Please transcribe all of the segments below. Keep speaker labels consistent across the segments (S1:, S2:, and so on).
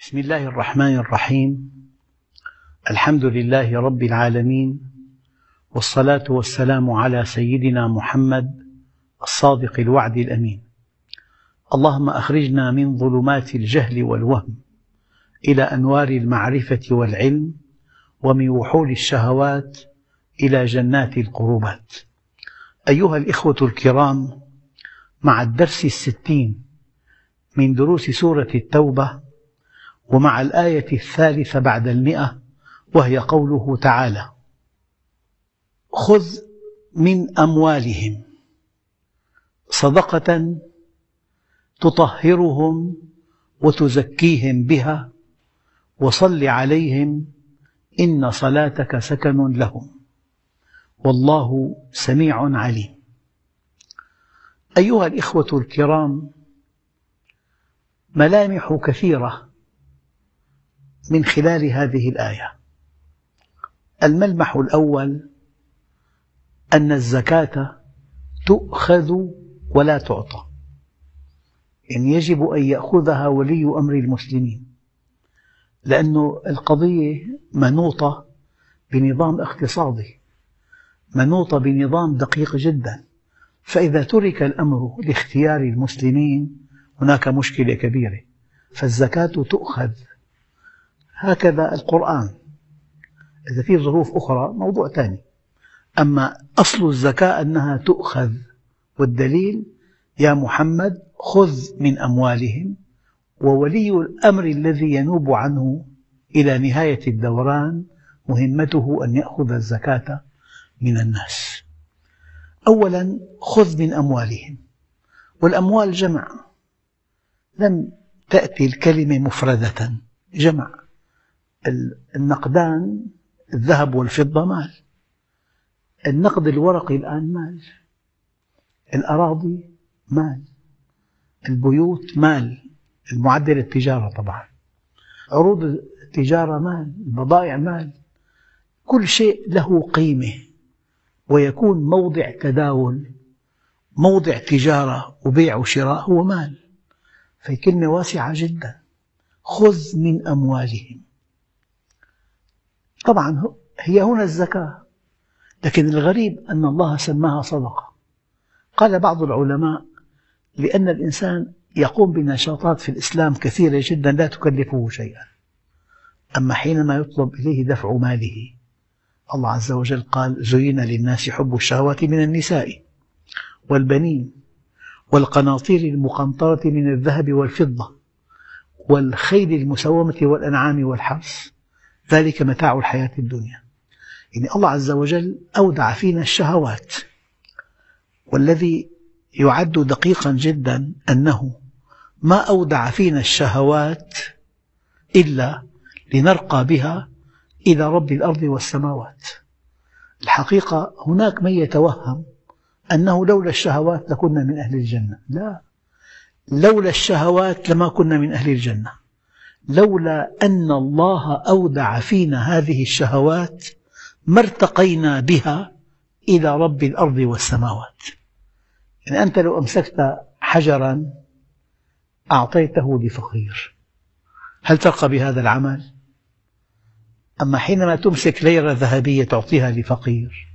S1: بسم الله الرحمن الرحيم. الحمد لله رب العالمين والصلاة والسلام على سيدنا محمد الصادق الوعد الأمين. اللهم أخرجنا من ظلمات الجهل والوهم إلى أنوار المعرفة والعلم ومن وحول الشهوات إلى جنات القربات. أيها الإخوة الكرام مع الدرس الستين من دروس سورة التوبة ومع الآية الثالثة بعد المئة وهي قوله تعالى خذ من أموالهم صدقة تطهرهم وتزكيهم بها وصل عليهم إن صلاتك سكن لهم. والله سميع عليم. أيها الإخوة الكرام ملامح كثيرة من خلال هذه الآية. الملمح الأول أن الزكاة تؤخذ ولا تعطى. يعني يجب أن يأخذها ولي أمر المسلمين. لأن القضية منوطة بنظام اقتصادي منوطة بنظام دقيق جدا. فإذا ترك الأمر لاختيار المسلمين هناك مشكلة كبيرة. فالزكاة تؤخذ هكذا القرآن. إذا في ظروف أخرى موضوع ثاني. أما أصل الزكاة أنها تؤخذ والدليل يا محمد خذ من أموالهم وولي الأمر الذي ينوب عنه إلى نهاية الدوران مهمته أن يأخذ الزكاة من الناس. أولا خذ من أموالهم. والأموال جمع. لم تأتي الكلمة مفردة جمع. النقدان الذهب والفضة مال. النقد الورقي الآن مال. الأراضي مال. البيوت مال. المعدل التجارة طبعا. عروض التجارة مال. البضائع مال. كل شيء له قيمة. ويكون موضع تداول موضع تجارة وبيع وشراء هو مال. فهي كلمة واسعة جدا. خذ من أموالهم. طبعا هي هنا الزكاة. لكن الغريب أن الله سماها صدقة. قال بعض العلماء لأن الإنسان يقوم بنشاطات في الإسلام كثيرة جدا لا تكلفه شيئا. أما حينما يطلب إليه دفع ماله الله عز وجل قال زين للناس حب الشهوات من النساء والبنين والقناطير المقنطرة من الذهب والفضة والخيل المسومة والأنعام والحرث. ذلك متاع الحياة الدنيا. يعني الله عز وجل أودع فينا الشهوات والذي يعد دقيقا جدا أنه ما أودع فينا الشهوات إلا لنرقى بها إلى رب الأرض والسماوات. الحقيقة هناك من يتوهم أنه لولا الشهوات لكنا من أهل الجنة. لا لولا الشهوات لما كنا من أهل الجنة. لولا أن الله أودع فينا هذه الشهوات ما ارتقينا بها إلى رب الأرض والسماوات يعني أنت لو أمسكت حجرا أعطيته لفقير هل ترقى بهذا العمل؟ أما حينما تمسك ليرة ذهبية تعطيها لفقير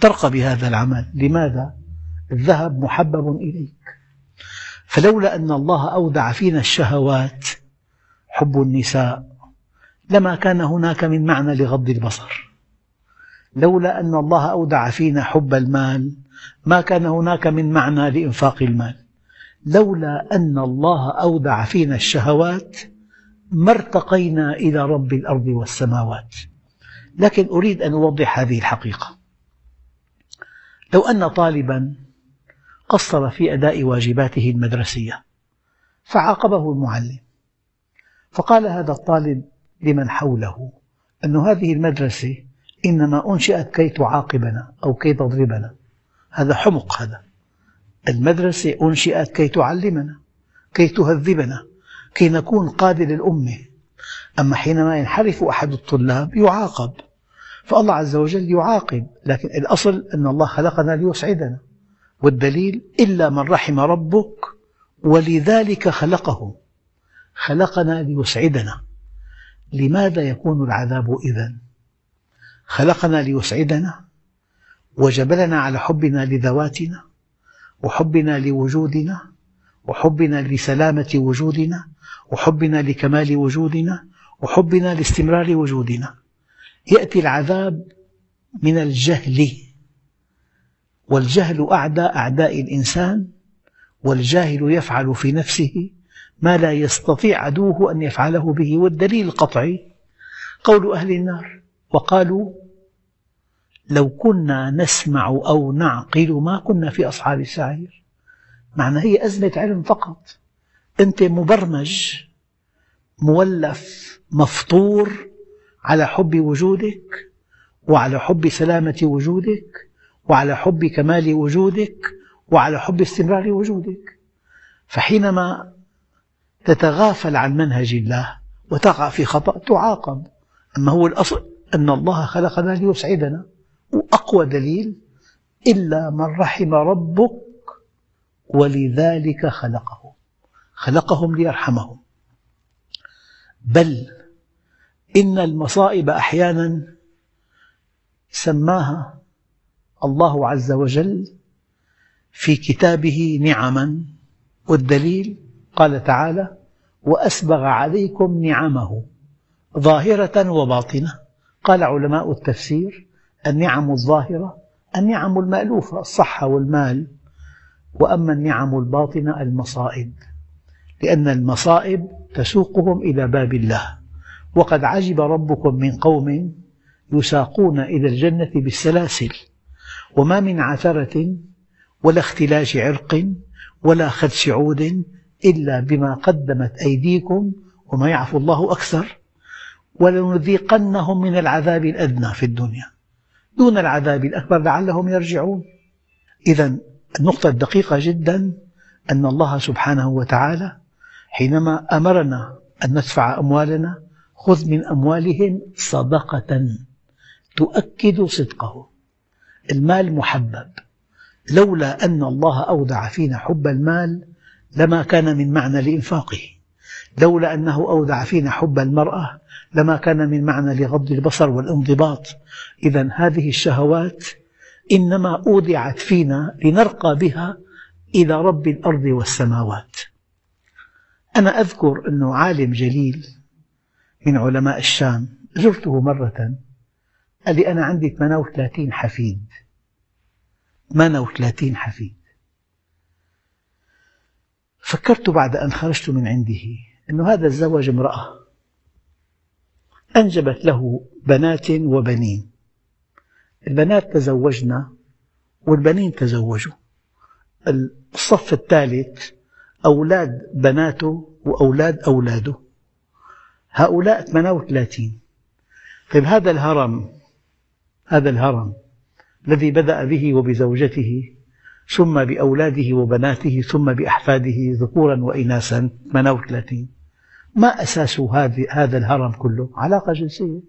S1: ترقى بهذا العمل لماذا؟ الذهب محبب إليك فلولا أن الله أودع فينا الشهوات حب النساء لما كان هناك من معنى لغض البصر. لولا أن الله أودع فينا حب المال ما كان هناك من معنى لإنفاق المال. لولا أن الله أودع فينا الشهوات ما ارتقينا إلى رب الأرض والسماوات. لكن أريد أن أوضح هذه الحقيقة. لو أن طالبا قصر في أداء واجباته المدرسية فعاقبه المعلم. فقال هذا الطالب لمن حوله أن هذه المدرسة إنما أنشئت كي تعاقبنا أو كي تضربنا. هذا حمق هذا. المدرسة أنشئت كي تعلمنا كي تهذبنا كي نكون قادة للأمة. أما حينما ينحرف أحد الطلاب يعاقب. فالله عز وجل يعاقب لكن الأصل أن الله خلقنا ليسعدنا. والدليل إلا من رحم ربك ولذلك خلقه خلقنا ليسعدنا لماذا يكون العذاب إذن؟ خلقنا ليسعدنا وجبلنا على حبنا لذواتنا وحبنا لوجودنا وحبنا لسلامة وجودنا وحبنا لكمال وجودنا وحبنا لاستمرار وجودنا يأتي العذاب من الجهل والجهل أعدى أعداء الإنسان والجاهل يفعل في نفسه ما لا يستطيع عدوه أن يفعله به والدليل القطعي قول أهل النار وقالوا لو كنا نسمع أو نعقل ما كنا في أصحاب السعير. معنى هي أزمة علم فقط. أنت مبرمج مولف مفطور على حب وجودك وعلى حب سلامة وجودك وعلى حب كمال وجودك وعلى حب استمرار وجودك. فحينما تتغافل عن منهج الله وتقع في خطأ تعاقب. أما هو الأصل أن الله خلقنا ليسعدنا. وأقوى دليل إلا من رحم ربك ولذلك خلقهم خلقهم ليرحمهم. بل إن المصائب أحيانا سماها الله عز وجل في كتابه نعما. والدليل قال تعالى وأسبغ عليكم نعمه ظاهرة وباطنة. قال علماء التفسير النعم الظاهرة النعم المألوفة الصحة والمال. وأما النعم الباطنة المصائب. لأن المصائب تسوقهم إلى باب الله. وقد عجب ربكم من قوم يساقون إلى الجنة بالسلاسل. وما من عثرة ولا اختلاش عرق ولا خدش عود إلا بما قدمت أيديكم وما يعفو الله أكثر ولنذيقنهم من العذاب الأدنى في الدنيا. دون العذاب الأكبر لعلهم يرجعون. إذا النقطة الدقيقة جدا أن الله سبحانه وتعالى حينما أمرنا أن ندفع أموالنا خذ من أموالهم صدقة تؤكد صدقه. المال محبب. لولا أن الله أودع فينا حب المال لما كان من معنى لإنفاقه. لولا أنه أودع فينا حب المرأة لما كان من معنى لغض البصر والانضباط. إذا هذه الشهوات إنما أودعت فينا لنرقى بها إلى رب الأرض والسماوات. أنا أذكر أن عالم جليل من علماء الشام زرته مرة. قال لي أنا عندي 38 حفيد. 38 حفيد. فكرت بعد أن خرجت من عنده أن هذا تزوج امرأة أنجبت له بنات وبنين. البنات تزوجن والبنين تزوجوا. الصف الثالث أولاد بناته وأولاد أولاده. هؤلاء 38 طيب هذا الهرم هذا الهرم الذي بدأ به وبزوجته ثم بأولاده وبناته ثم بأحفاده ذكورا وإناثا. 38 ما أساس هذا الهرم كله؟ علاقة جنسية.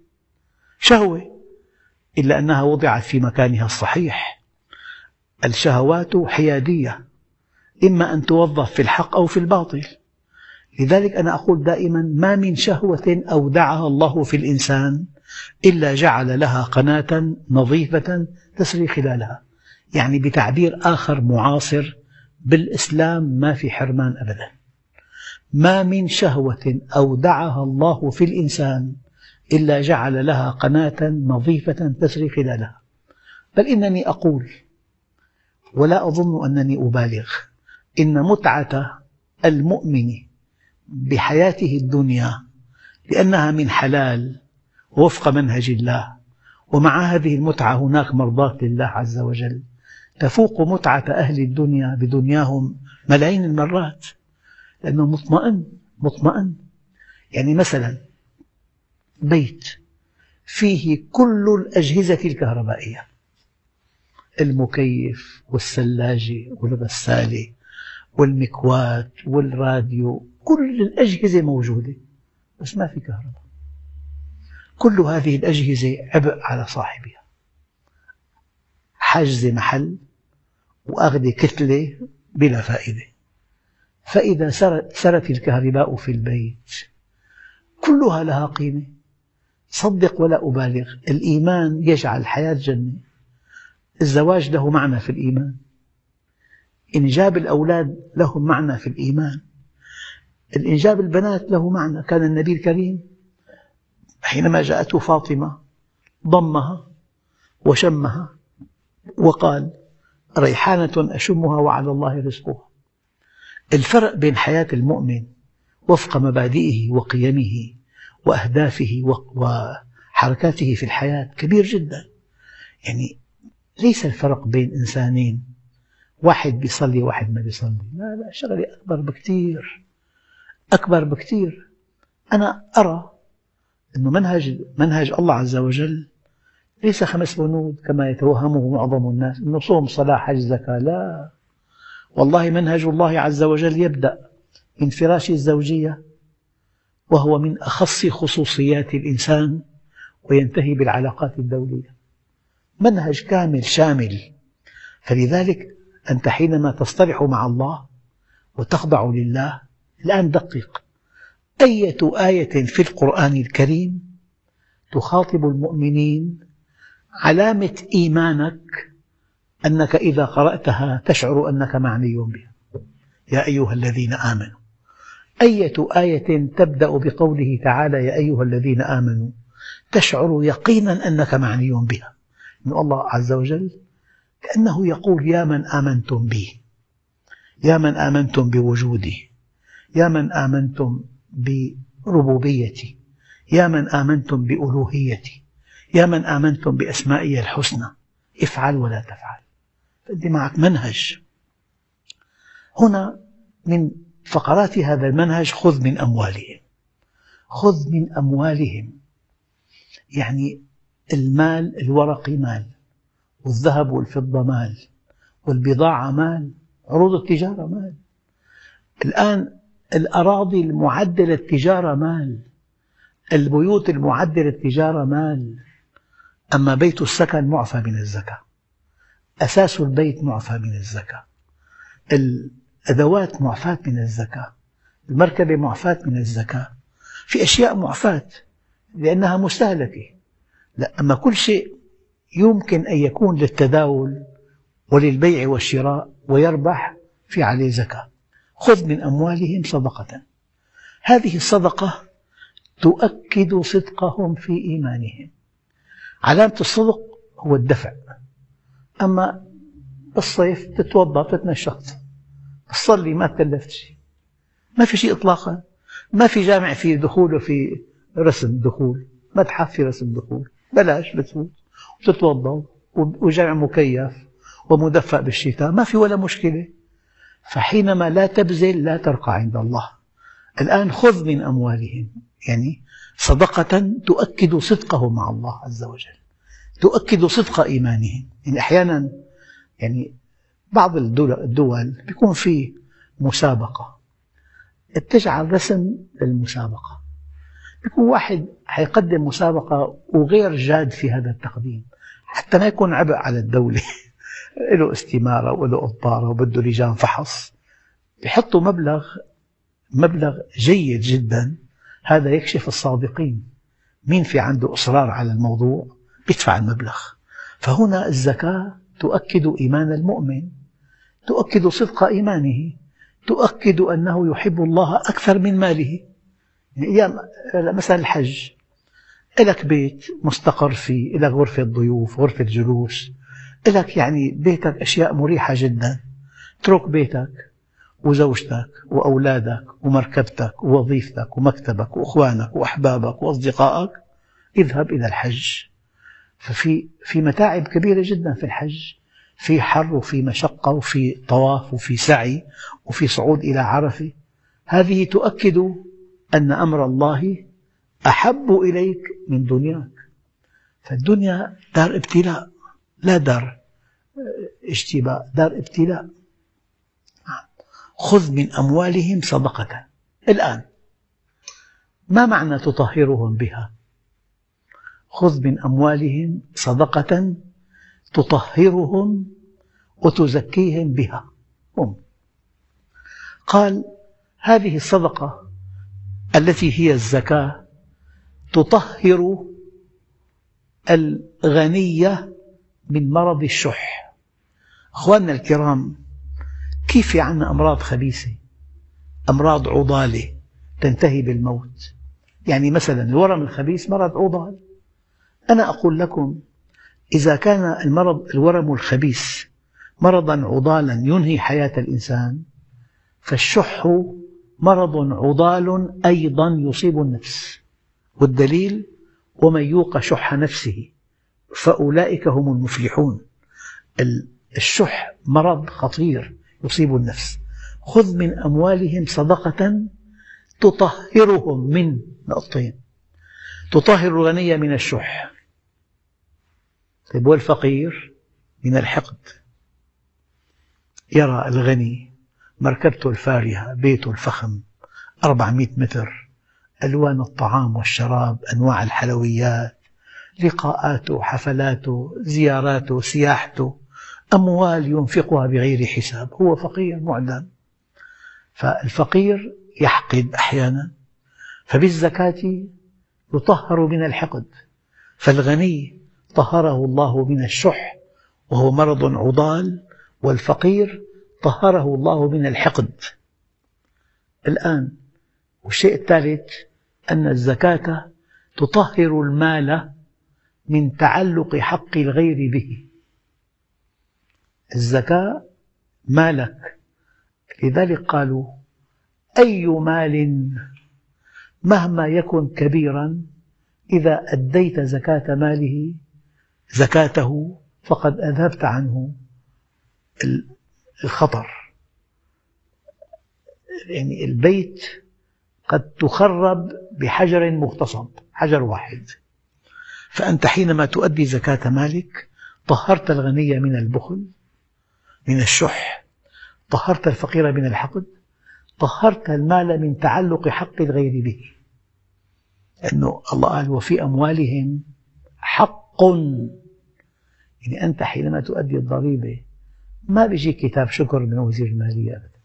S1: شهوة. إلا أنها وضعت في مكانها الصحيح. الشهوات حيادية. إما أن توظف في الحق أو في الباطل. لذلك أنا أقول دائما ما من شهوة أودعها الله في الإنسان إلا جعل لها قناة نظيفة تسري خلالها. يعني بتعبير آخر معاصر بالإسلام ما في حرمان أبدا. ما من شهوة أودعها الله في الإنسان إلا جعل لها قناة نظيفة تسري خلالها. بل إنني أقول ولا أظن أنني أبالغ إن متعة المؤمن بحياته الدنيا لأنها من حلال وفق منهج الله ومع هذه المتعة هناك مرضاة لله عز وجل. تفوق متعة أهل الدنيا بدنياهم ملايين المرات لأنه مطمئن مطمئن. يعني مثلا بيت فيه كل الأجهزة الكهربائية المكيف والثلاجة والغسالة والمكواة والراديو كل الأجهزة موجودة بس ما في كهرباء. كل هذه الأجهزة عبء على صاحبها. حجز محل وأخذ كتلة بلا فائدة. فإذا سرت الكهرباء في البيت كل كلها لها قيمة. صدق ولا أبالغ الإيمان يجعل الحياة جنة. الزواج له معنى في الإيمان. إنجاب الأولاد له معنى في الإيمان. الإنجاب البنات له معنى. كان النبي الكريم حينما جاءته فاطمة ضمها وشمها وقال ريحانة أشمها وعلى الله رزقها. الفرق بين حياة المؤمن وفق مبادئه وقيمه وأهدافه وحركاته في الحياة كبير جدا. يعني ليس الفرق بين إنسانين واحد بيصلي واحد ما بيصلي. لا لا شغلة أكبر بكثير أكبر بكثير أنا أرى أن منهج منهج الله عز وجل ليس خمس بنود كما يتوهمه معظم الناس. أنه صوم صلاة حج زكاة لا. والله منهج الله عز وجل يبدأ من فراش الزوجية وهو من أخص خصوصيات الإنسان وينتهي بالعلاقات الدولية. منهج كامل شامل. فلذلك أنت حينما تصطلح مع الله وتخضع لله الآن دقق. أية آية في القرآن الكريم تخاطب المؤمنين علامة إيمانك أنك إذا قرأتها تشعر أنك معني بها. يا أيها الذين آمنوا أية آية تبدأ بقوله تعالى يا أيها الذين آمنوا تشعر يقينا أنك معني بها. أن الله عز وجل كأنه يقول يا من آمنتم بي يا من آمنتم بوجودي يا من آمنتم بربوبيتي يا من آمنتم بألوهيتي يا من آمنتم بأسمائي الحسنى افعل ولا تفعل. فأنت معك منهج. هنا من فقرات هذا المنهج خذ من أموالهم. خذ من أموالهم. يعني المال الورقي مال والذهب والفضة مال والبضاعة مال عروض التجارة مال. الآن الأراضي المعدة للتجارة مال البيوت المعدة للتجارة مال. أما بيت السكن معفى من الزكاة. أساس البيت معفى من الزكاة. الأدوات معفاة من الزكاة. المركبة معفاة من الزكاة. في أشياء معفاة لأنها مستهلكة. لا أما كل شيء يمكن أن يكون للتداول وللبيع والشراء ويربح في عليه زكاة. خذ من أموالهم صدقة. هذه الصدقة تؤكد صدقهم في إيمانهم. علامة الصدق هو الدفع. أما بالصيف تتوضأ تتنشط تصلي ما تكلفت شيء. ما في شيء إطلاقا. ما في جامع فيه دخول وفي رسم دخول. متحف في رسم دخول. بلاش بتفوت وتتوضأ وجامع مكيف ومدفأ بالشتاء. ما في ولا مشكلة. فحينما لا تبذل لا ترقى عند الله. الآن خذ من أموالهم. يعني صدقة تؤكد صدقهم مع الله عز وجل. تؤكد صدق إيمانهم يعني أحيانا يعني بعض الدول بيكون في مسابقة. تجعل رسم للمسابقة. يكون واحد حيقدم مسابقة وغير جاد في هذا التقديم. حتى ما يكون عبء على الدولة. له استمارة وله قطارة وبده لجان فحص. يحطوا مبلغ مبلغ جيد جدا. هذا يكشف الصادقين. مين في عنده إصرار على الموضوع؟ يدفع المبلغ. فهنا الزكاة تؤكد إيمان المؤمن تؤكد صدق إيمانه تؤكد أنه يحب الله أكثر من ماله. يعني مثلا الحج لك بيت مستقر فيه لك غرفة ضيوف غرفة جلوس لك يعني بيتك أشياء مريحة جدا. اترك بيتك. وزوجتك وأولادك ومركبتك ووظيفتك ومكتبك وأخوانك وأحبابك وأصدقائك اذهب إلى الحج. ففي في متاعب كبيرة جدا في الحج في حر وفي مشقة وفي طواف وفي سعي وفي صعود إلى عرفة. هذه تؤكد أن أمر الله أحب إليك من دنياك. فالدنيا دار ابتلاء لا دار اشتباء دار ابتلاء. خذ من أموالهم صدقة. الآن ما معنى تطهرهم بها؟ خذ من أموالهم صدقة تطهرهم وتزكيهم بها. هم. قال هذه الصدقة التي هي الزكاة تطهر الغنية من مرض الشح. أخواننا الكرام كيف في عنا أمراض خبيثة؟ أمراض عضالة تنتهي بالموت. يعني مثلا الورم الخبيث مرض عضال. أنا أقول لكم إذا كان المرض الورم الخبيث مرضا عضالا ينهي حياة الإنسان فالشح مرض عضال أيضا يصيب النفس. والدليل ومن يوق شح نفسه فأولئك هم المفلحون. الشح مرض خطير. يصيب النفس. خذ من أموالهم صدقة تطهرهم من نقطتين تطهر الغني من الشح. طيب والفقير من الحقد. يرى الغني مركبته الفارهة بيته الفخم 400 متر ألوان الطعام والشراب أنواع الحلويات لقاءاته حفلاته زياراته سياحته. أموال ينفقها بغير حساب هو فقير معدم. فالفقير يحقد أحيانا فبالزكاة يطهر من الحقد فالغني طهره الله من الشح وهو مرض عضال والفقير طهره الله من الحقد. الآن والشيء الثالث أن الزكاة تطهر المال من تعلق حق الغير به. الزكاة مالك. لذلك قالوا أي مال مهما يكن كبيرا إذا أديت زكاة ماله زكاته فقد أذهبت عنه الخطر. يعني البيت قد تخرب بحجر مغتصب حجر واحد. فأنت حينما تؤدي زكاة مالك طهرت الغني من البخل من الشح. طهرت الفقير من الحقد. طهرت المال من تعلق حق الغير به. لأنه الله قال وفي أموالهم حق. يعني أنت حينما تؤدي الضريبة ما بيجيك كتاب شكر من وزير المالية أبدا.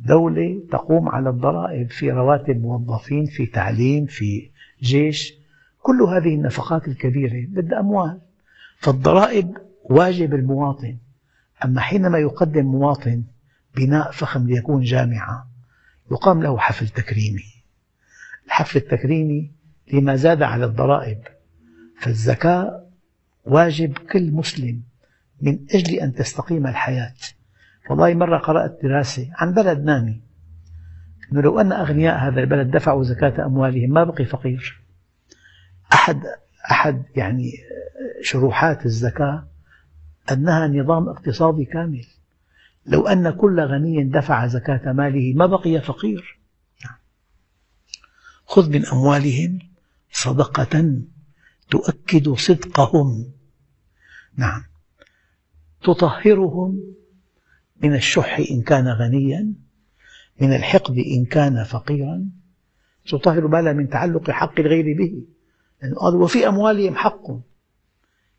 S1: دولة تقوم على الضرائب في رواتب موظفين في تعليم في جيش. كل هذه النفقات الكبيرة بدها أموال. فالضرائب واجب المواطن. أما حينما يقدم مواطن بناء فخم ليكون جامعة يقام له حفل تكريمي. الحفل التكريمي لما زاد على الضرائب فالزكاة واجب كل مسلم من أجل أن تستقيم الحياة. والله مرة قرأت دراسة عن بلد نامي. أنه لو أن أغنياء هذا البلد دفعوا زكاة أموالهم ما بقي فقير. أحد أحد يعني شروحات الزكاة أنها نظام اقتصادي كامل. لو أن كل غني دفع زكاة ماله ما بقي فقير. خذ من أموالهم صدقة تؤكد صدقهم. نعم. تطهرهم من الشح إن كان غنيا من الحقد إن كان فقيرا. تطهر مالا من تعلق حق الغير به. لأنه قال وفي أموالهم حق.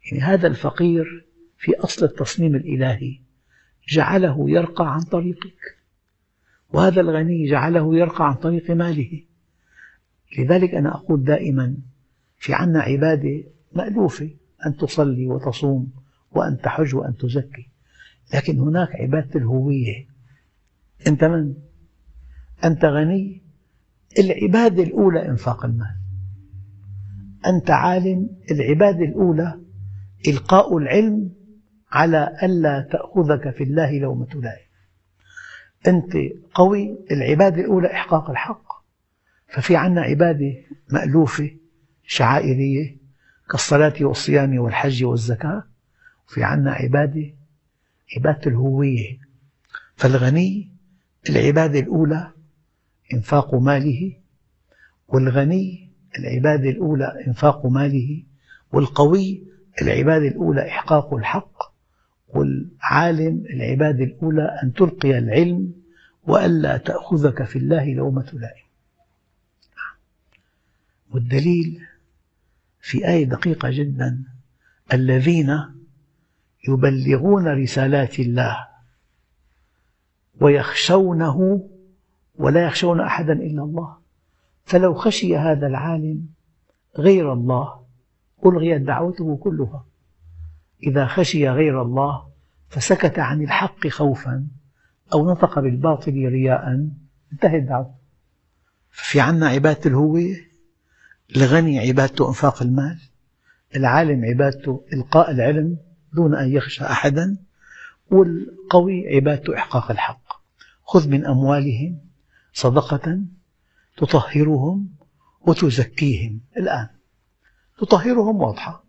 S1: يعني هذا الفقير في أصل التصميم الإلهي جعله يرقى عن طريقك. وهذا الغني جعله يرقى عن طريق ماله. لذلك أنا أقول دائما في عنا عبادة مألوفة أن تصلي وتصوم وأن تحج وأن تزكي. لكن هناك عبادة الهوية. أنت من؟ أنت غني؟ العبادة الأولى إنفاق المال. أنت عالم؟ العبادة الأولى إلقاء العلم على ألا تأخذك في الله لومة لائم أنت قوي العبادة الأولى إحقاق الحق. ففي عنا عبادة مألوفة شعائرية كالصلاة والصيام والحج والزكاة. وفي عنا عبادة عبادة الهوية. فالغني العبادة الأولى إنفاق ماله. والغني العبادة الأولى إنفاق ماله. والقوي العبادة الأولى إحقاق الحق. والعالم العبادة الأولى أن تلقي العلم وألا تأخذك في الله لومة لائم والدليل في آية دقيقة جدا الذين يبلغون رسالات الله ويخشونه ولا يخشون أحدا إلا الله. فلو خشي هذا العالم غير الله ألغيت دعوته كلها. إذا خشي غير الله فسكت عن الحق خوفا أو نطق بالباطل رياء. انتهت دعوته في عنا عبادة الهوية؟ الغني عبادته إنفاق المال؟ العالم عبادته إلقاء العلم دون أن يخشى أحدا؟ والقوي عبادته إحقاق الحق. خذ من أموالهم صدقة تطهرهم وتزكيهم. الآن تطهرهم واضحة.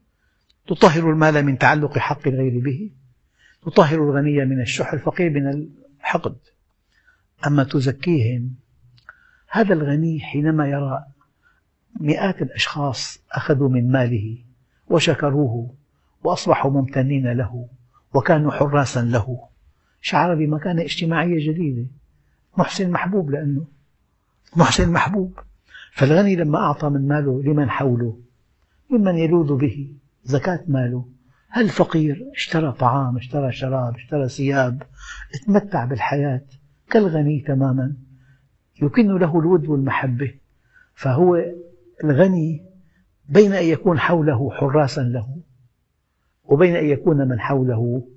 S1: تطهر المال من تعلق حق الغير به تطهر الغني من الشح الفقير من الحقد. أما تزكيهم هذا الغني حينما يرى مئات الأشخاص أخذوا من ماله وشكروه وأصبحوا ممتنين له وكانوا حراسا له شعر بمكانة اجتماعية جديدة. محسن محبوب لأنه محسن محبوب. فالغني لما أعطى من ماله لمن حوله ممن يلوذ به زكاة ماله. هل الفقير اشترى طعام اشترى شراب اشترى ثياب تمتع بالحياة كالغني تماما. يكن له الود والمحبة فهو الغني بين أن يكون حوله حراسا له وبين أن يكون من حوله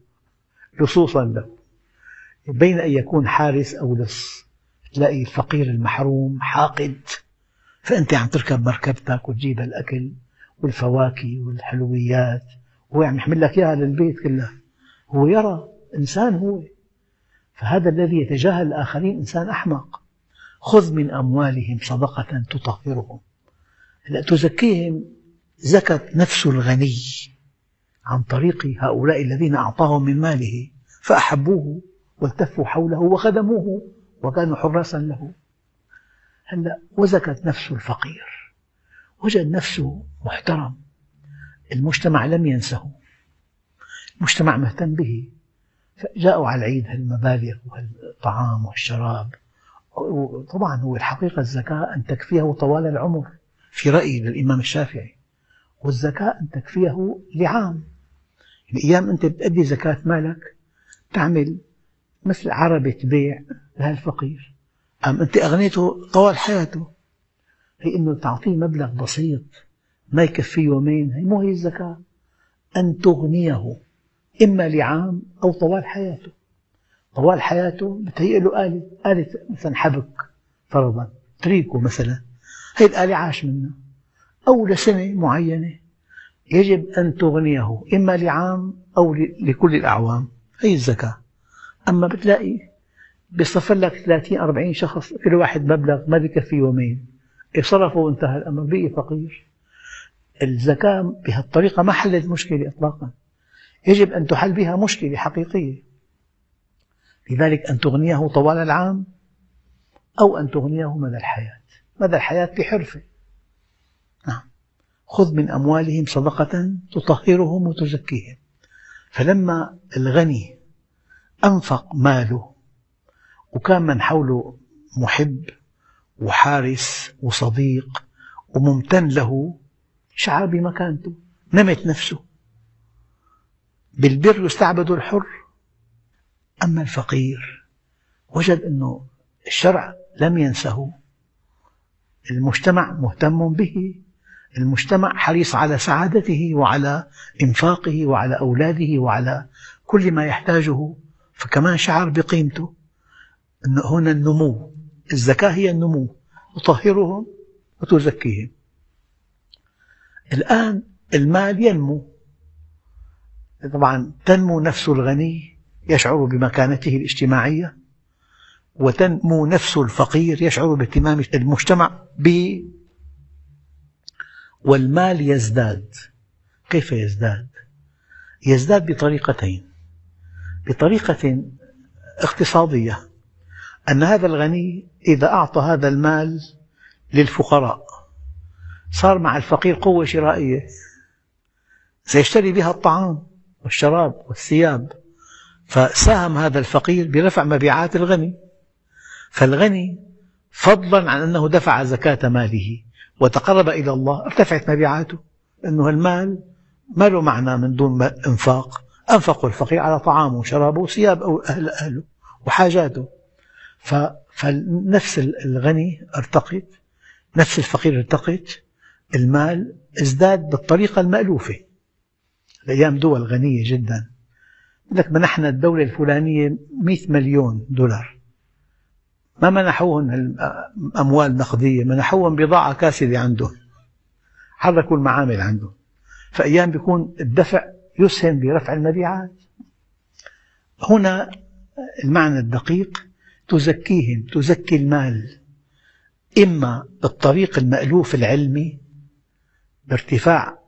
S1: لصوصا له. بين أن يكون حارس أو لص تلاقي الفقير المحروم حاقد فأنت عم تركب مركبتك وتجيب الأكل. والفواكه والحلويات. هو عم يحمل لك إياها للبيت كله. هو يرى إنسان هو. فهذا الذي يتجاهل الآخرين إنسان أحمق. خذ من أموالهم صدقة تطهرهم. لا تزكيهم زكت نفس الغني عن طريق هؤلاء الذين أعطاهم من ماله فأحبوه والتفوا حوله وخدموه وكانوا حراسا له. هلا وزكت نفس الفقير. وجد نفسه محترم. المجتمع لم ينسه. المجتمع مهتم به. جاءوا على العيد هالمبالغ والطعام والشراب. طبعا هو الحقيقة الزكاة أن تكفيه طوال العمر. في رأيي للإمام الشافعي. والزكاة أن تكفيه لعام. الأيام أنت بتأدي زكاة مالك تعمل مثل عربة بيع لهالفقير. أم أنت أغنيته طوال حياته. هي أنه تعطيه مبلغ بسيط ما يكفيه يومين هي مو هي الزكاة. أن تغنيه إما لعام أو طوال حياته. طوال حياته بتهيئ له آلة آلة مثلا حبك فرضا تريكو مثلا. هي الآلة عاش منها. أو لسنة معينة يجب أن تغنيه إما لعام أو لكل الأعوام. هي الزكاة. أما بتلاقي بيصفر لك 30 40 شخص كل واحد مبلغ ما بكفي يومين. صرفوا وانتهى الأمر. بقي فقير. الزكاة بهالطريقة ما حلت مشكلة إطلاقا. يجب أن تحل بها مشكلة حقيقية. لذلك أن تغنيه طوال العام أو أن تغنيه مدى الحياة. مدى الحياة بحرفة. نعم. خذ من أموالهم صدقة تطهرهم وتزكيهم. فلما الغني أنفق ماله وكان من حوله محب وحارس وصديق وممتن له شعر بمكانته نمت نفسه. بالبر يستعبد الحر أما الفقير وجد أنه الشرع لم ينسه. المجتمع مهتم به المجتمع حريص على سعادته وعلى إنفاقه وعلى أولاده وعلى كل ما يحتاجه. فكمان شعر بقيمته أن هنا النمو الزكاة هي النمو. تطهرهم وتزكيهم. الآن المال ينمو. طبعا تنمو نفس الغني يشعر بمكانته الاجتماعية وتنمو نفس الفقير يشعر باهتمام المجتمع به. والمال يزداد. كيف يزداد؟ يزداد بطريقتين. بطريقة اقتصادية. أن هذا الغني إذا أعطى هذا المال للفقراء صار مع الفقير قوة شرائية سيشتري بها الطعام والشراب والثياب فساهم هذا الفقير برفع مبيعات الغني فالغني فضلا عن أنه دفع زكاة ماله وتقرب إلى الله ارتفعت مبيعاته لأنه المال ما له معنى من دون إنفاق أنفق الفقير على طعامه وشرابه وثياب أهل أهله وحاجاته. فنفس الغني ارتقت نفس الفقير التقط المال ازداد بالطريقة المألوفة. الأيام دول غنية جدا. لك منحنا الدولة الفلانية 100 مليون دولار. ما منحوهم أموال نقدية منحوهم بضاعة كاسدة عندهم. حركوا المعامل عندهم. فأيام بيكون الدفع يسهم برفع المبيعات. هنا المعنى الدقيق تزكيهم تزكي المال. إما بالطريق المألوف العلمي بارتفاع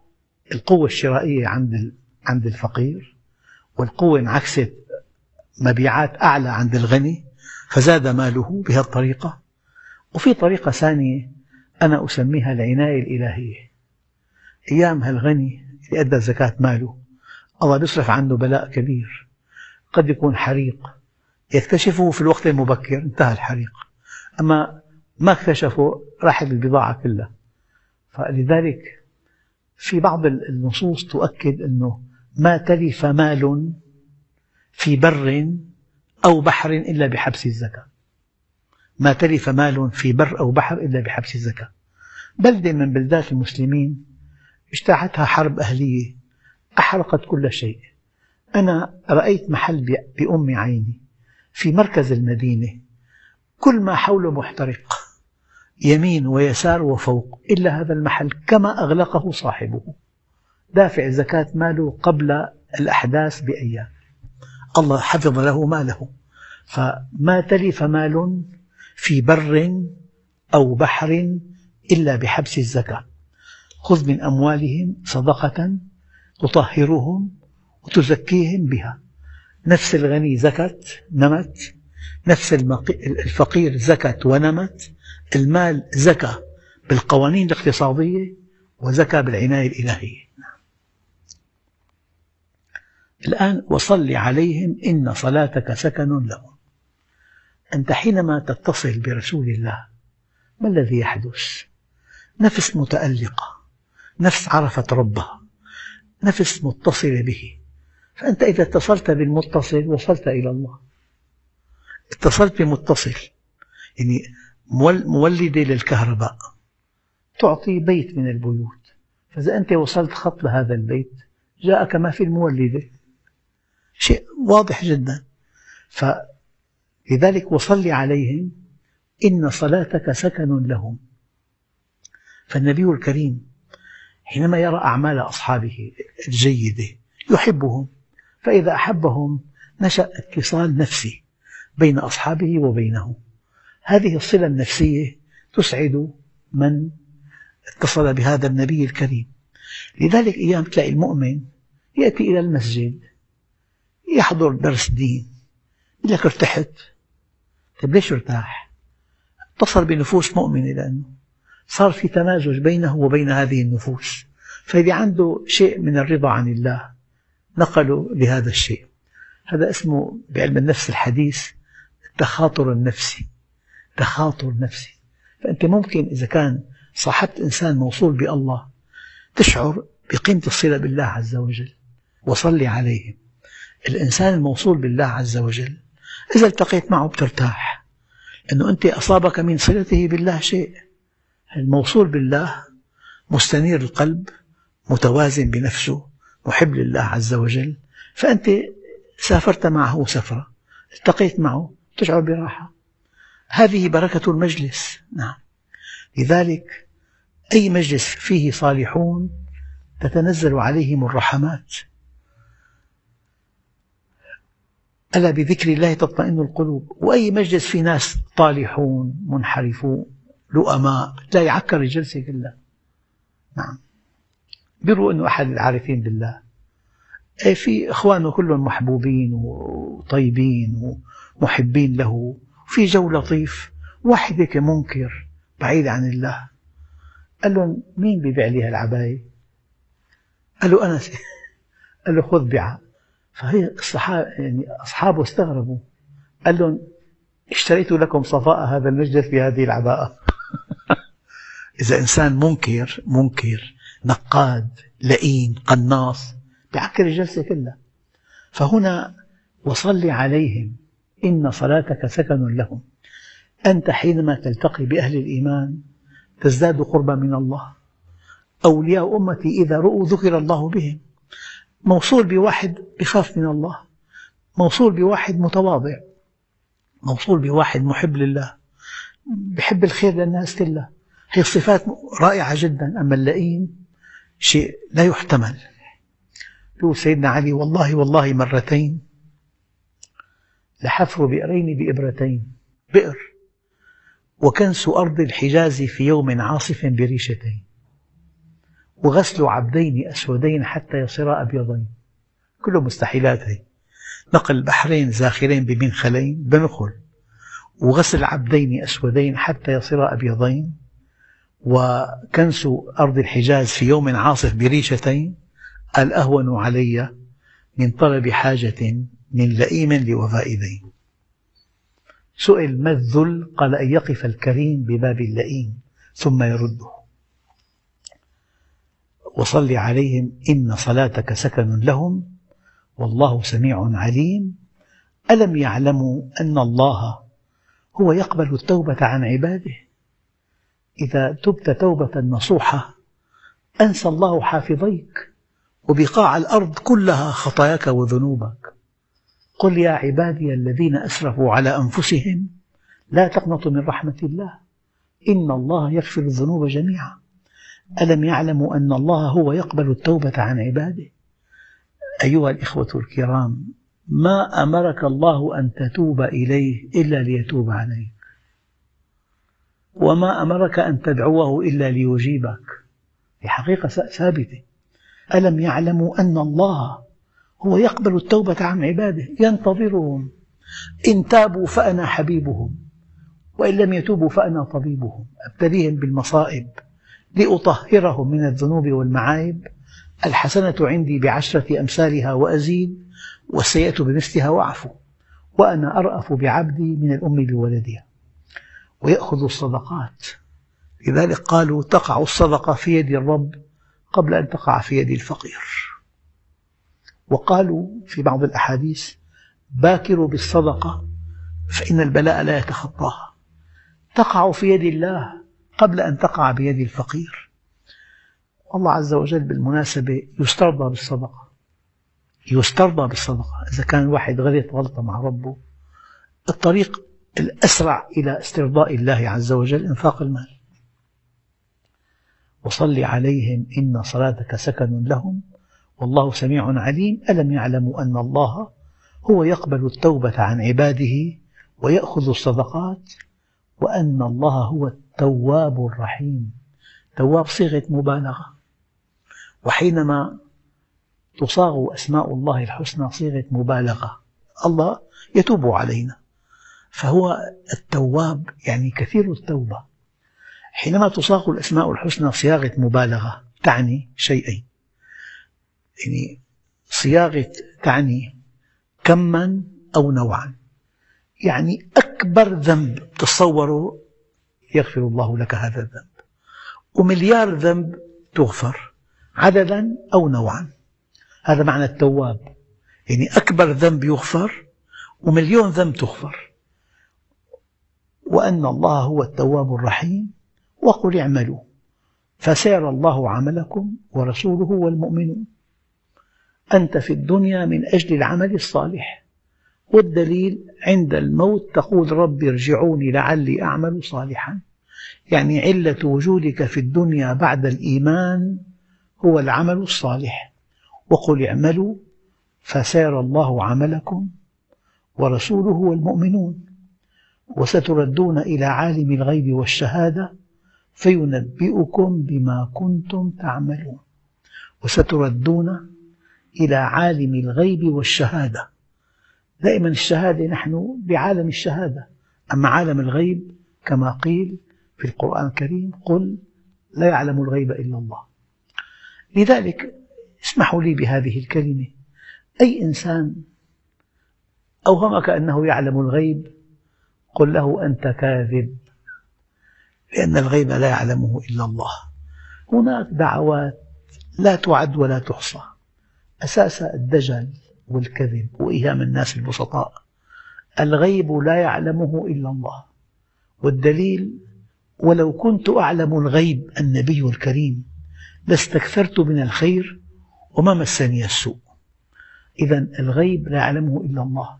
S1: القوة الشرائية عند عند الفقير والقوة انعكست مبيعات أعلى عند الغني فزاد ماله بهذه الطريقة وفي طريقة ثانية أنا أسميها العناية الإلهية. أيام هالغني اللي أدى زكاة ماله الله يصرف عنه بلاء كبير. قد يكون حريق يكتشفه في الوقت المبكر انتهى الحريق. أما ما اكتشفوا راحت البضاعة كلها. فلذلك في بعض النصوص تؤكد أنه ما تلف مال في بر أو بحر إلا بحبس الزكاة. ما تلف مال في بر أو بحر إلا بحبس الزكاة. بلدة من بلدات المسلمين اجتاحتها حرب أهلية أحرقت كل شيء. أنا رأيت محل بأم عيني. في مركز المدينة. كل ما حوله محترق يمين ويسار وفوق إلا هذا المحل كما أغلقه صاحبه. دافع زكاة ماله قبل الأحداث بأيام. الله حفظ له ماله. فما تلف مال في بر أو بحر إلا بحبس الزكاة. خذ من أموالهم صدقة تطهرهم وتزكيهم بها. نفس الغني زكت نمت. نفس الفقير زكت ونمت. المال زكى بالقوانين الاقتصادية وزكى بالعناية الإلهية. الآن وصل عليهم إن صلاتك سكن لهم. أنت حينما تتصل برسول الله ما الذي يحدث؟ نفس متألقة نفس عرفت ربها نفس متصلة به. فأنت إذا اتصلت بالمتصل وصلت إلى الله. اتصلت بمتصل. يعني مولدة للكهرباء. تعطي بيت من البيوت. فإذا أنت وصلت خط لهذا البيت جاءك ما في المولدة. شيء واضح جدا. فلذلك وصل عليهم. إن صلاتك سكن لهم. فالنبي الكريم حينما يرى أعمال أصحابه الجيدة يحبهم. فإذا أحبهم نشأ اتصال نفسي بين أصحابه وبينه. هذه الصلة النفسية تسعد من اتصل بهذا النبي الكريم. لذلك أيام تلاقي المؤمن يأتي إلى المسجد يحضر درس دين يقول لك ارتحت طيب ليش ارتاح؟ اتصل بنفوس مؤمنة لأنه صار في تمازج بينه وبين هذه النفوس. فإذا عنده شيء من الرضا عن الله نقلوا لهذا الشيء. هذا اسمه بعلم النفس الحديث التخاطر النفسي. تخاطر نفسي. فأنت ممكن إذا كان صاحبت إنسان موصول بالله تشعر بقيمة الصلة بالله عز وجل وصل عليهم الإنسان الموصول بالله عز وجل إذا التقيت معه بترتاح. أنه أنت أصابك من صلته بالله شيء. الموصول بالله مستنير القلب متوازن بنفسه محب لله عز وجل فأنت سافرت معه سفرة التقيت معه تشعر براحة. هذه بركة المجلس. نعم. لذلك أي مجلس فيه صالحون تتنزل عليهم الرحمات. ألا بذكر الله تطمئن القلوب؟ وأي مجلس فيه ناس طالحون منحرفون لؤماء لا يعكر الجلسة كلها نعم. بيروا أنه أحد العارفين بالله. أي في إخوانه كلهم محبوبين وطيبين ومحبين له. في جو لطيف واحد هيك منكر بعيد عن الله. قال لهم مين بيبيع لي هالعباية؟ قال له أنا. قال له خذ بيعها. فهي الصحابة يعني أصحابه استغربوا. قال لهم اشتريت لكم صفاء هذا المجلس بهذه العباءة. إذا إنسان منكر منكر. نقاد لئيم قناص بيعكر الجلسة كلها. فهنا وصل عليهم إن صلاتك سكن لهم. أنت حينما تلتقي بأهل الإيمان تزداد قربا من الله. أولياء أمتي إذا رؤوا ذكر الله بهم. موصول بواحد يخاف من الله. موصول بواحد متواضع. موصول بواحد محب لله. بحب الخير للناس كلها هي الصفات رائعة جدا. أما اللئيم شيء لا يحتمل. يقول سيدنا علي والله والله مرتين. لحفر بئرين بإبرتين. بئر. وكنس أرض الحجاز في يوم عاصف بريشتين. وغسل عبدين أسودين حتى يصيرا أبيضين. كله مستحيلات هي. نقل بحرين زاخرين بمنخلين بمخل. وغسل عبدين أسودين حتى يصيرا أبيضين. وكنس أرض الحجاز في يوم عاصف بريشتين الأهون علي من طلب حاجة من لئيم لوفاء دين. سئل ما الذل؟ قال أن يقف الكريم بباب اللئيم ثم يرده. وصل عليهم إن صلاتك سكن لهم والله سميع عليم. ألم يعلموا أن الله هو يقبل التوبة عن عباده؟ إذا تبت توبة نصوحة أنسى الله حافظيك وبقاع الأرض كلها خطاياك وذنوبك. قل يا عبادي الذين أسرفوا على أنفسهم لا تقنطوا من رحمة الله. إن الله يغفر الذنوب جميعا. ألم يعلموا أن الله هو يقبل التوبة عن عباده؟ أيها الإخوة الكرام ما أمرك الله أن تتوب إليه إلا ليتوب عليك وما أمرك أن تدعوه إلا ليجيبك. هي حقيقة ثابتة. ألم يعلموا أن الله هو يقبل التوبة عن عباده؟ ينتظرهم. إن تابوا فأنا حبيبهم. وإن لم يتوبوا فأنا طبيبهم. أبتليهم بالمصائب لأطهرهم من الذنوب والمعايب. الحسنة عندي بعشرة أمثالها وأزيد والسيئة بمثلها وأعفو وأنا أرأف بعبدي من الأم بولدها. ويأخذ الصدقات. لذلك قالوا تقع الصدقة في يد الرب قبل أن تقع في يد الفقير. وقالوا في بعض الأحاديث باكروا بالصدقة فإن البلاء لا يتخطاها. تقع في يد الله قبل أن تقع بيد الفقير. الله عز وجل بالمناسبة يسترضى بالصدقة. يسترضى بالصدقة. إذا كان الواحد غلط غلطة مع ربه الطريق الأسرع إلى استرضاء الله عز وجل إنفاق المال. وصل عليهم إن صلاتك سكن لهم والله سميع عليم. ألم يعلموا أن الله هو يقبل التوبة عن عباده ويأخذ الصدقات وأن الله هو التواب الرحيم. تواب صيغة مبالغة. وحينما تصاغ أسماء الله الحسنى صيغة مبالغة الله يتوب علينا. فهو التواب يعني كثير التوبة. حينما تصاغ الأسماء الحسنى صياغة مبالغة تعني شيئين. يعني صياغة تعني كما أو نوعا. يعني أكبر ذنب تصوره يغفر الله لك هذا الذنب. ومليار ذنب تغفر عددا أو نوعا. هذا معنى التواب. يعني أكبر ذنب يغفر ومليون ذنب تغفر. وأن الله هو التواب الرحيم. وقل اعملوا. فسيرى الله عملكم ورسوله والمؤمنون. أنت في الدنيا من أجل العمل الصالح. والدليل عند الموت تقول رب ارجعوني لعلي أعمل صالحا. يعني علة وجودك في الدنيا بعد الإيمان هو العمل الصالح. وقل اعملوا. فسيرى الله عملكم ورسوله والمؤمنون. وستردون إلى عالم الغيب والشهادة فينبئكم بما كنتم تعملون. وستردون إلى عالم الغيب والشهادة. دائما الشهادة نحن بعالم الشهادة. أما عالم الغيب كما قيل في القرآن الكريم قل لا يعلم الغيب إلا الله. لذلك اسمحوا لي بهذه الكلمة. أي إنسان أوهمك أنه يعلم الغيب قل له أنت كاذب لأن الغيب لا يعلمه إلا الله. هناك دعوات لا تعد ولا تحصى أساسها الدجل والكذب وإيهام الناس البسطاء. الغيب لا يعلمه إلا الله. والدليل ولو كنت أعلم الغيب النبي الكريم لاستكثرت من الخير وما مسني السوء. إذا الغيب لا يعلمه إلا الله.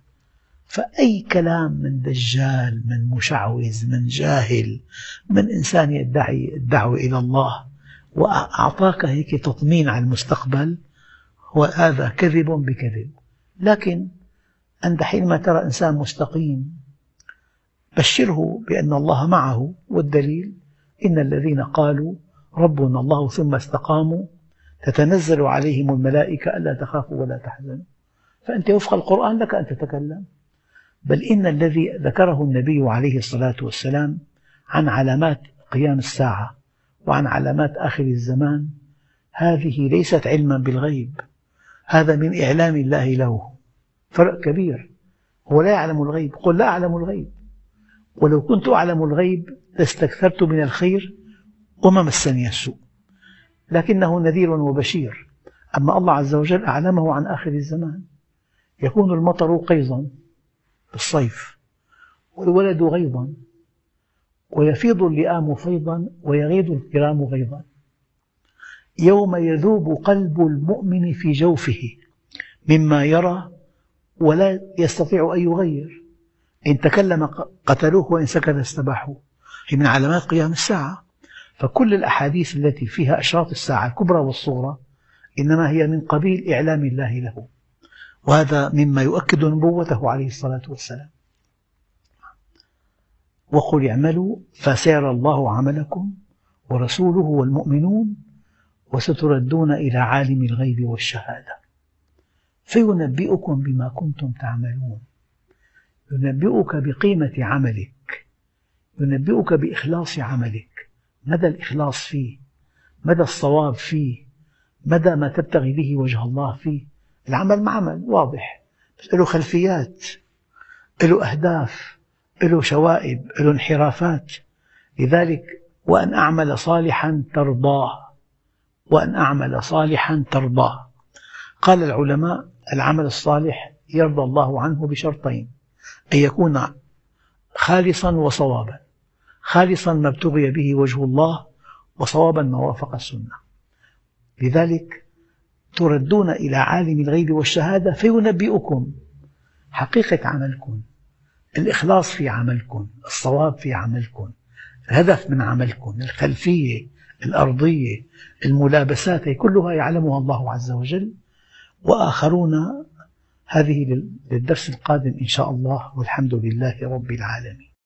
S1: فأي كلام من دجال من مشعوذ من جاهل من إنسان يدعي الدعوة إلى الله وأعطاك هيك تطمين على المستقبل وهذا كذب بكذب. لكن أنت حينما ترى إنسان مستقيم بشره بأن الله معه. والدليل؟ إن الذين قالوا ربنا الله ثم استقاموا تتنزل عليهم الملائكة ألا تخافوا ولا تحزنوا. فأنت وفق القرآن لك أن تتكلم. بل إن الذي ذكره النبي عليه الصلاة والسلام عن علامات قيام الساعة وعن علامات آخر الزمان هذه ليست علما بالغيب. هذا من إعلام الله له. فرق كبير. هو لا يعلم الغيب. قل لا أعلم الغيب. ولو كنت أعلم الغيب لاستكثرت من الخير وما مسني السوء. لكنه نذير وبشير. أما الله عز وجل أعلمه عن آخر الزمان. يكون المطر قيظا. في الصيف والولد غيظا ويفيض اللئام فيضا ويغيض الكرام غيظا. يوم يذوب قلب المؤمن في جوفه مما يرى ولا يستطيع أن يغير. إن تكلم قتلوه وإن سكت استباحوه. هي من علامات قيام الساعة. فكل الأحاديث التي فيها أشراط الساعة الكبرى والصغرى إنما هي من قبيل إعلام الله له. وهذا مما يؤكد نبوته عليه الصلاة والسلام. وقل اعملوا فسيرى الله عملكم ورسوله والمؤمنون وستردون إلى عالم الغيب والشهادة. فينبئكم بما كنتم تعملون. ينبئك بقيمة عملك. ينبئك بإخلاص عملك. مدى الإخلاص فيه؟ مدى الصواب فيه؟ مدى ما تبتغي به وجه الله فيه؟ العمل معمل واضح. بس له خلفيات له أهداف له شوائب له انحرافات. لذلك وأن أعمل صالحا ترضاه. وأن أعمل صالحا ترضاه. قال العلماء العمل الصالح يرضى الله عنه بشرطين. أن يكون خالصا وصوابا. خالصا ما ابتغي به وجه الله وصوابا ما وافق السنة. لذلك تردون إلى عالم الغيب والشهادة فينبئكم. حقيقة عملكم الإخلاص في عملكم الصواب في عملكم الهدف من عملكم الخلفية الأرضية الملابسات كلها يعلمها الله عز وجل. وآخرون هذه للدرس القادم إن شاء الله والحمد لله رب العالمين.